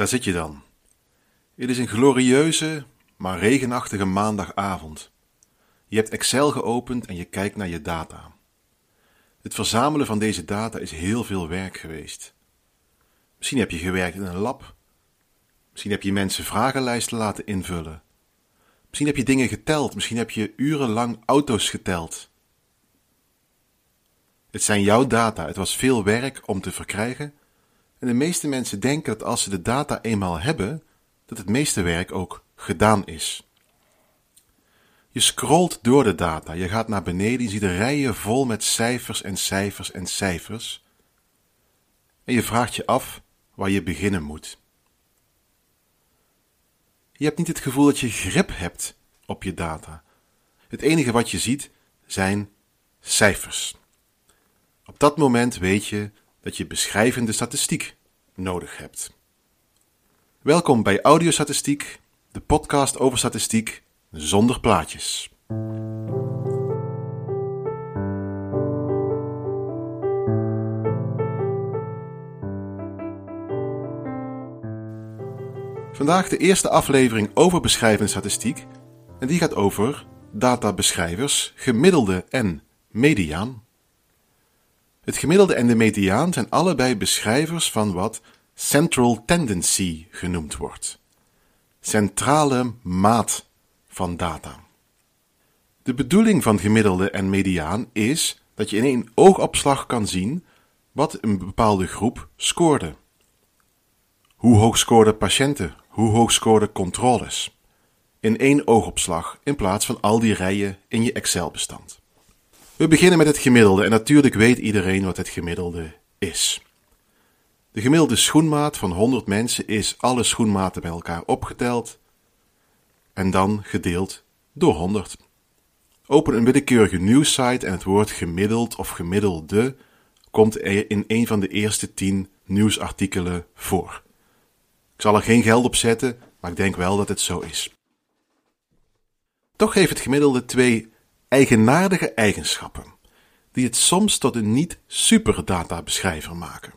Daar zit je dan. Het is een glorieuze, maar regenachtige maandagavond. Je hebt Excel geopend en je kijkt naar je data. Het verzamelen van deze data is heel veel werk geweest. Misschien heb je gewerkt in een lab. Misschien heb je mensen vragenlijsten laten invullen. Misschien heb je dingen geteld. Misschien heb je urenlang auto's geteld. Het zijn jouw data. Het was veel werk om te verkrijgen. En de meeste mensen denken dat als ze de data eenmaal hebben, dat het meeste werk ook gedaan is. Je scrolt door de data, je gaat naar beneden, je ziet rijen vol met cijfers en cijfers en cijfers. En je vraagt je af waar je beginnen moet. Je hebt niet het gevoel dat je grip hebt op je data. Het enige wat je ziet zijn cijfers. Op dat moment weet je dat je beschrijvende statistiek nodig hebt. Welkom bij Audiostatistiek, de podcast over statistiek zonder plaatjes. Vandaag de eerste aflevering over beschrijvende statistiek en die gaat over databeschrijvers, gemiddelde en mediaan. Het gemiddelde en de mediaan zijn allebei beschrijvers van wat central tendency genoemd wordt. Centrale maat van data. De bedoeling van gemiddelde en mediaan is dat je in één oogopslag kan zien wat een bepaalde groep scoorde. Hoe hoog scoorden patiënten? Hoe hoog scoorden controles? In één oogopslag in plaats van al die rijen in je Excel-bestand. We beginnen met het gemiddelde en natuurlijk weet iedereen wat het gemiddelde is. De gemiddelde schoenmaat van 100 mensen is alle schoenmaten bij elkaar opgeteld en dan gedeeld door 100. Open een willekeurige nieuwssite en het woord gemiddeld of gemiddelde komt in een van de eerste 10 nieuwsartikelen voor. Ik zal er geen geld op zetten, maar ik denk wel dat het zo is. Toch heeft het gemiddelde twee eigenaardige eigenschappen, die het soms tot een niet-superdata-beschrijver maken.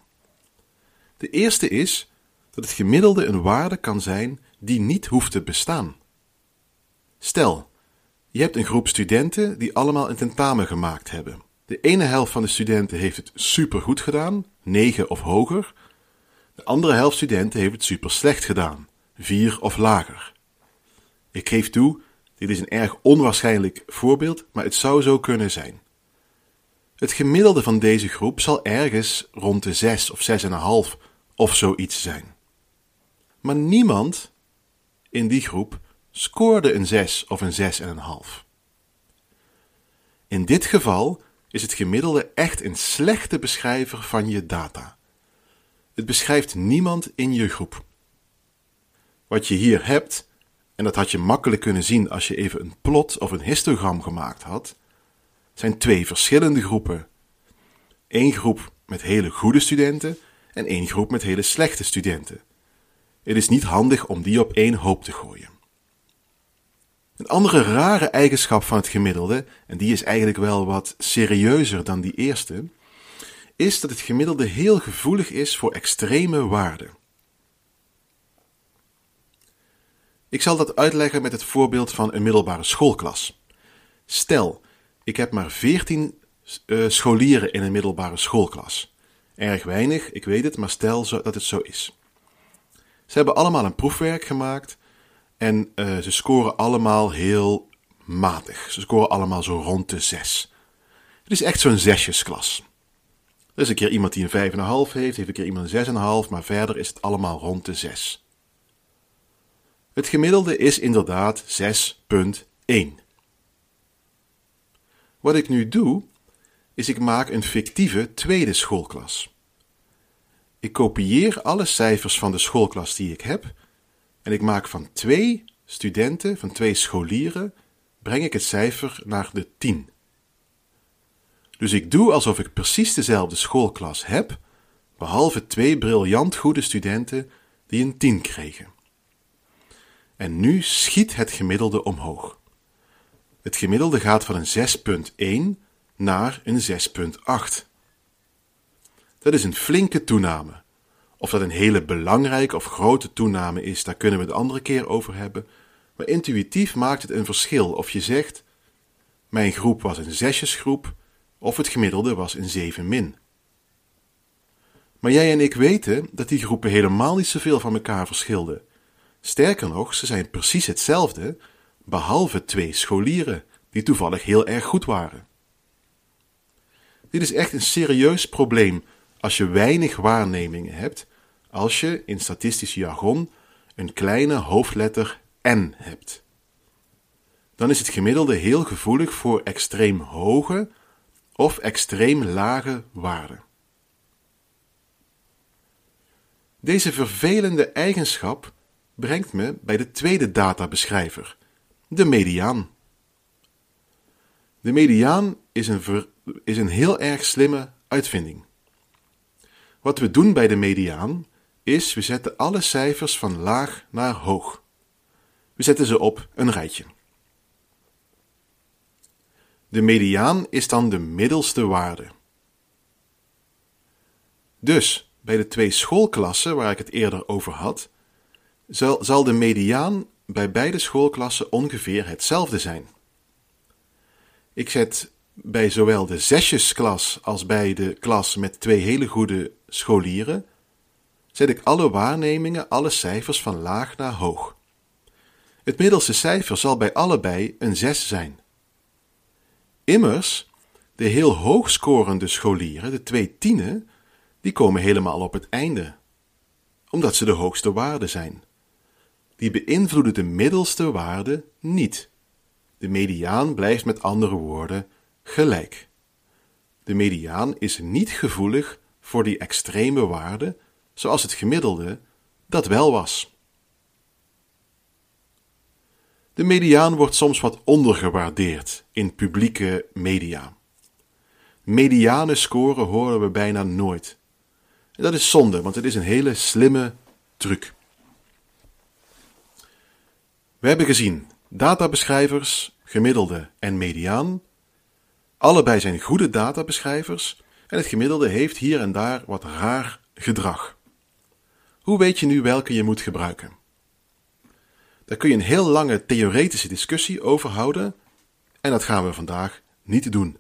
De eerste is dat het gemiddelde een waarde kan zijn die niet hoeft te bestaan. Stel, je hebt een groep studenten die allemaal een tentamen gemaakt hebben. De ene helft van de studenten heeft het supergoed gedaan, 9 of hoger. De andere helft studenten heeft het super slecht gedaan, 4 of lager. Ik geef toe, dit is een erg onwaarschijnlijk voorbeeld, maar het zou zo kunnen zijn. Het gemiddelde van deze groep zal ergens rond de 6 of 6,5 of zoiets zijn. Maar niemand in die groep scoorde een 6 of een 6,5. In dit geval is het gemiddelde echt een slechte beschrijver van je data. Het beschrijft niemand in je groep. Wat je hier hebt, en dat had je makkelijk kunnen zien als je even een plot of een histogram gemaakt had, zijn twee verschillende groepen. Eén groep met hele goede studenten en één groep met hele slechte studenten. Het is niet handig om die op één hoop te gooien. Een andere rare eigenschap van het gemiddelde, en die is eigenlijk wel wat serieuzer dan die eerste, is dat het gemiddelde heel gevoelig is voor extreme waarden. Ik zal dat uitleggen met het voorbeeld van een middelbare schoolklas. Stel, ik heb maar 14 uh, eh, scholieren in een middelbare schoolklas. Erg weinig, ik weet het, maar stel dat het zo is. Ze hebben allemaal een proefwerk gemaakt en uh, ze scoren allemaal heel matig. Ze scoren allemaal zo rond de 6. Het is echt zo'n zesjesklas. Er is een keer iemand die een 5,5 heeft, heeft een keer iemand een 6,5, maar verder is het allemaal rond de 6. Het gemiddelde is inderdaad 6,1. Wat ik nu doe, is ik maak een fictieve tweede schoolklas. Ik kopieer alle cijfers van de schoolklas die ik heb en ik maak van twee studenten, van twee scholieren, breng ik het cijfer naar de 10. Dus ik doe alsof ik precies dezelfde schoolklas heb, behalve twee briljant goede studenten die een 10 kregen. En nu schiet het gemiddelde omhoog. Het gemiddelde gaat van een 6,1 naar een 6,8. Dat is een flinke toename. Of dat een hele belangrijke of grote toename is, daar kunnen we het andere keer over hebben. Maar intuïtief maakt het een verschil of je zegt: Mijn groep was een zesjesgroep, of het gemiddelde was een 7 min. Maar jij en ik weten dat die groepen helemaal niet zoveel van elkaar verschilden. Sterker nog, ze zijn precies hetzelfde, behalve twee scholieren die toevallig heel erg goed waren. Dit is echt een serieus probleem als je weinig waarnemingen hebt, als je in statistisch jargon een kleine hoofdletter n hebt. Dan is het gemiddelde heel gevoelig voor extreem hoge of extreem lage waarden. Deze vervelende eigenschap brengt me bij de tweede databeschrijver, de mediaan. De mediaan is een, is een heel erg slimme uitvinding. Wat we doen bij de mediaan is we zetten alle cijfers van laag naar hoog. We zetten ze op een rijtje. De mediaan is dan de middelste waarde. Dus bij de twee schoolklassen waar ik het eerder over had, zal, zal de mediaan bij beide schoolklassen ongeveer hetzelfde zijn. Ik zet bij zowel de zesjesklas als bij de klas met twee hele goede scholieren, zet ik alle waarnemingen, alle cijfers van laag naar hoog. Het middelste cijfer zal bij allebei een 6 zijn. Immers, de heel hoog scorende scholieren, de twee tienen, die komen helemaal op het einde, omdat ze de hoogste waarde zijn. Die beïnvloeden de middelste waarde niet. De mediaan blijft met andere woorden gelijk. De mediaan is niet gevoelig voor die extreme waarde, zoals het gemiddelde dat wel was. De mediaan wordt soms wat ondergewaardeerd in publieke media. Mediane scoren horen we bijna nooit. En dat is zonde, want het is een hele slimme truc. We hebben gezien databeschrijvers, gemiddelde en mediaan. Allebei zijn goede databeschrijvers en het gemiddelde heeft hier en daar wat raar gedrag. Hoe weet je nu welke je moet gebruiken? Daar kun je een heel lange theoretische discussie over houden en dat gaan we vandaag niet doen.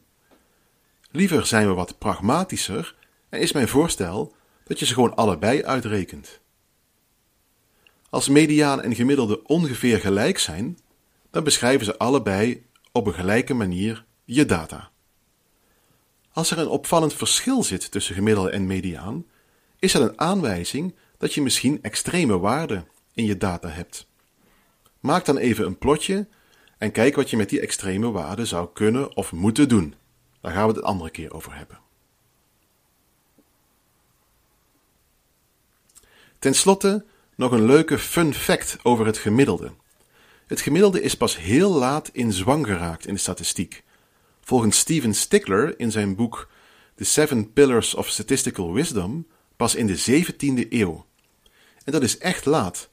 Liever zijn we wat pragmatischer en is mijn voorstel dat je ze gewoon allebei uitrekent. Als mediaan en gemiddelde ongeveer gelijk zijn, dan beschrijven ze allebei op een gelijke manier je data. Als er een opvallend verschil zit tussen gemiddelde en mediaan, is dat een aanwijzing dat je misschien extreme waarden in je data hebt. Maak dan even een plotje en kijk wat je met die extreme waarden zou kunnen of moeten doen. Daar gaan we het andere keer over hebben. Ten slotte nog een leuke fun fact over het gemiddelde. Het gemiddelde is pas heel laat in zwang geraakt in de statistiek. Volgens Steven Stickler in zijn boek The Seven Pillars of Statistical Wisdom pas in de 17e eeuw. En dat is echt laat.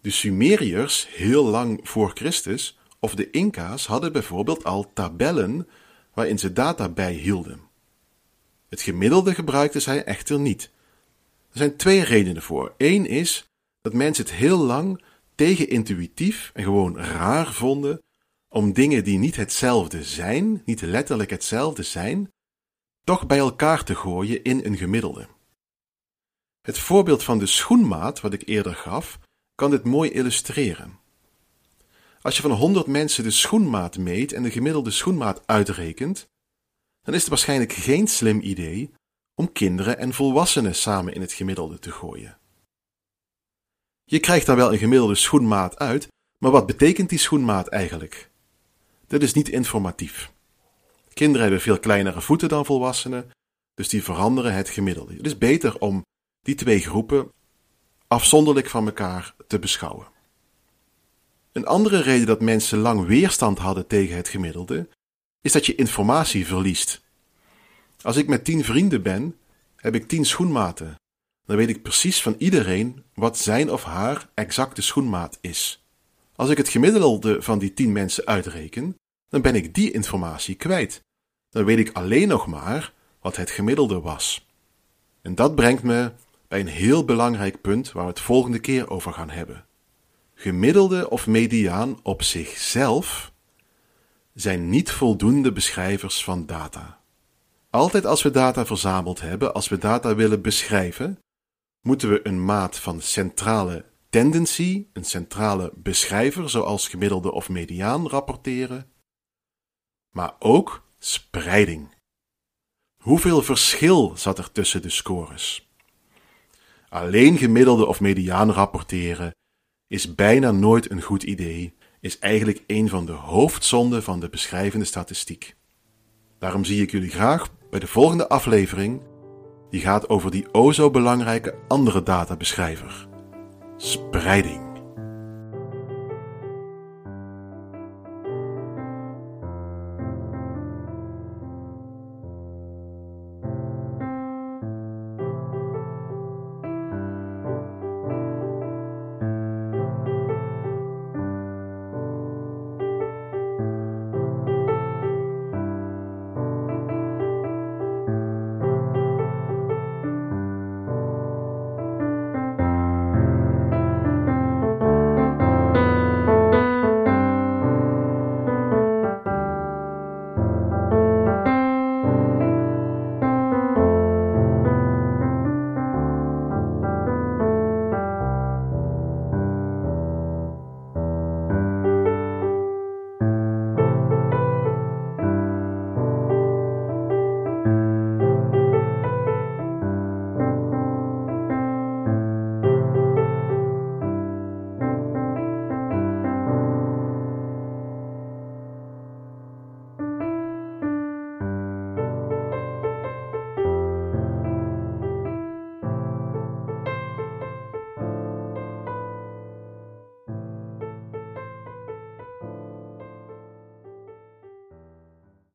De Sumeriërs, heel lang voor Christus, of de Inca's hadden bijvoorbeeld al tabellen waarin ze data bijhielden. Het gemiddelde gebruikten zij echter niet. Er zijn twee redenen voor. Eén is dat mensen het heel lang tegenintuïtief en gewoon raar vonden om dingen die niet hetzelfde zijn, niet letterlijk hetzelfde zijn, toch bij elkaar te gooien in een gemiddelde. Het voorbeeld van de schoenmaat, wat ik eerder gaf, kan dit mooi illustreren. Als je van 100 mensen de schoenmaat meet en de gemiddelde schoenmaat uitrekent, dan is het waarschijnlijk geen slim idee om kinderen en volwassenen samen in het gemiddelde te gooien. Je krijgt dan wel een gemiddelde schoenmaat uit, maar wat betekent die schoenmaat eigenlijk? Dat is niet informatief. Kinderen hebben veel kleinere voeten dan volwassenen, dus die veranderen het gemiddelde. Het is beter om die twee groepen afzonderlijk van elkaar te beschouwen. Een andere reden dat mensen lang weerstand hadden tegen het gemiddelde, is dat je informatie verliest. Als ik met tien vrienden ben, heb ik tien schoenmaten. Dan weet ik precies van iedereen wat zijn of haar exacte schoenmaat is. Als ik het gemiddelde van die tien mensen uitreken, dan ben ik die informatie kwijt. Dan weet ik alleen nog maar wat het gemiddelde was. En dat brengt me bij een heel belangrijk punt waar we het volgende keer over gaan hebben. Gemiddelde of mediaan op zichzelf zijn niet voldoende beschrijvers van data. Altijd als we data verzameld hebben, als we data willen beschrijven, moeten we een maat van centrale tendency, een centrale beschrijver zoals gemiddelde of mediaan rapporteren, maar ook spreiding. Hoeveel verschil zat er tussen de scores? Alleen gemiddelde of mediaan rapporteren is bijna nooit een goed idee, is eigenlijk een van de hoofdzonden van de beschrijvende statistiek. Daarom zie ik jullie graag bij de volgende aflevering, die gaat over die o zo belangrijke andere databeschrijver: spreiding.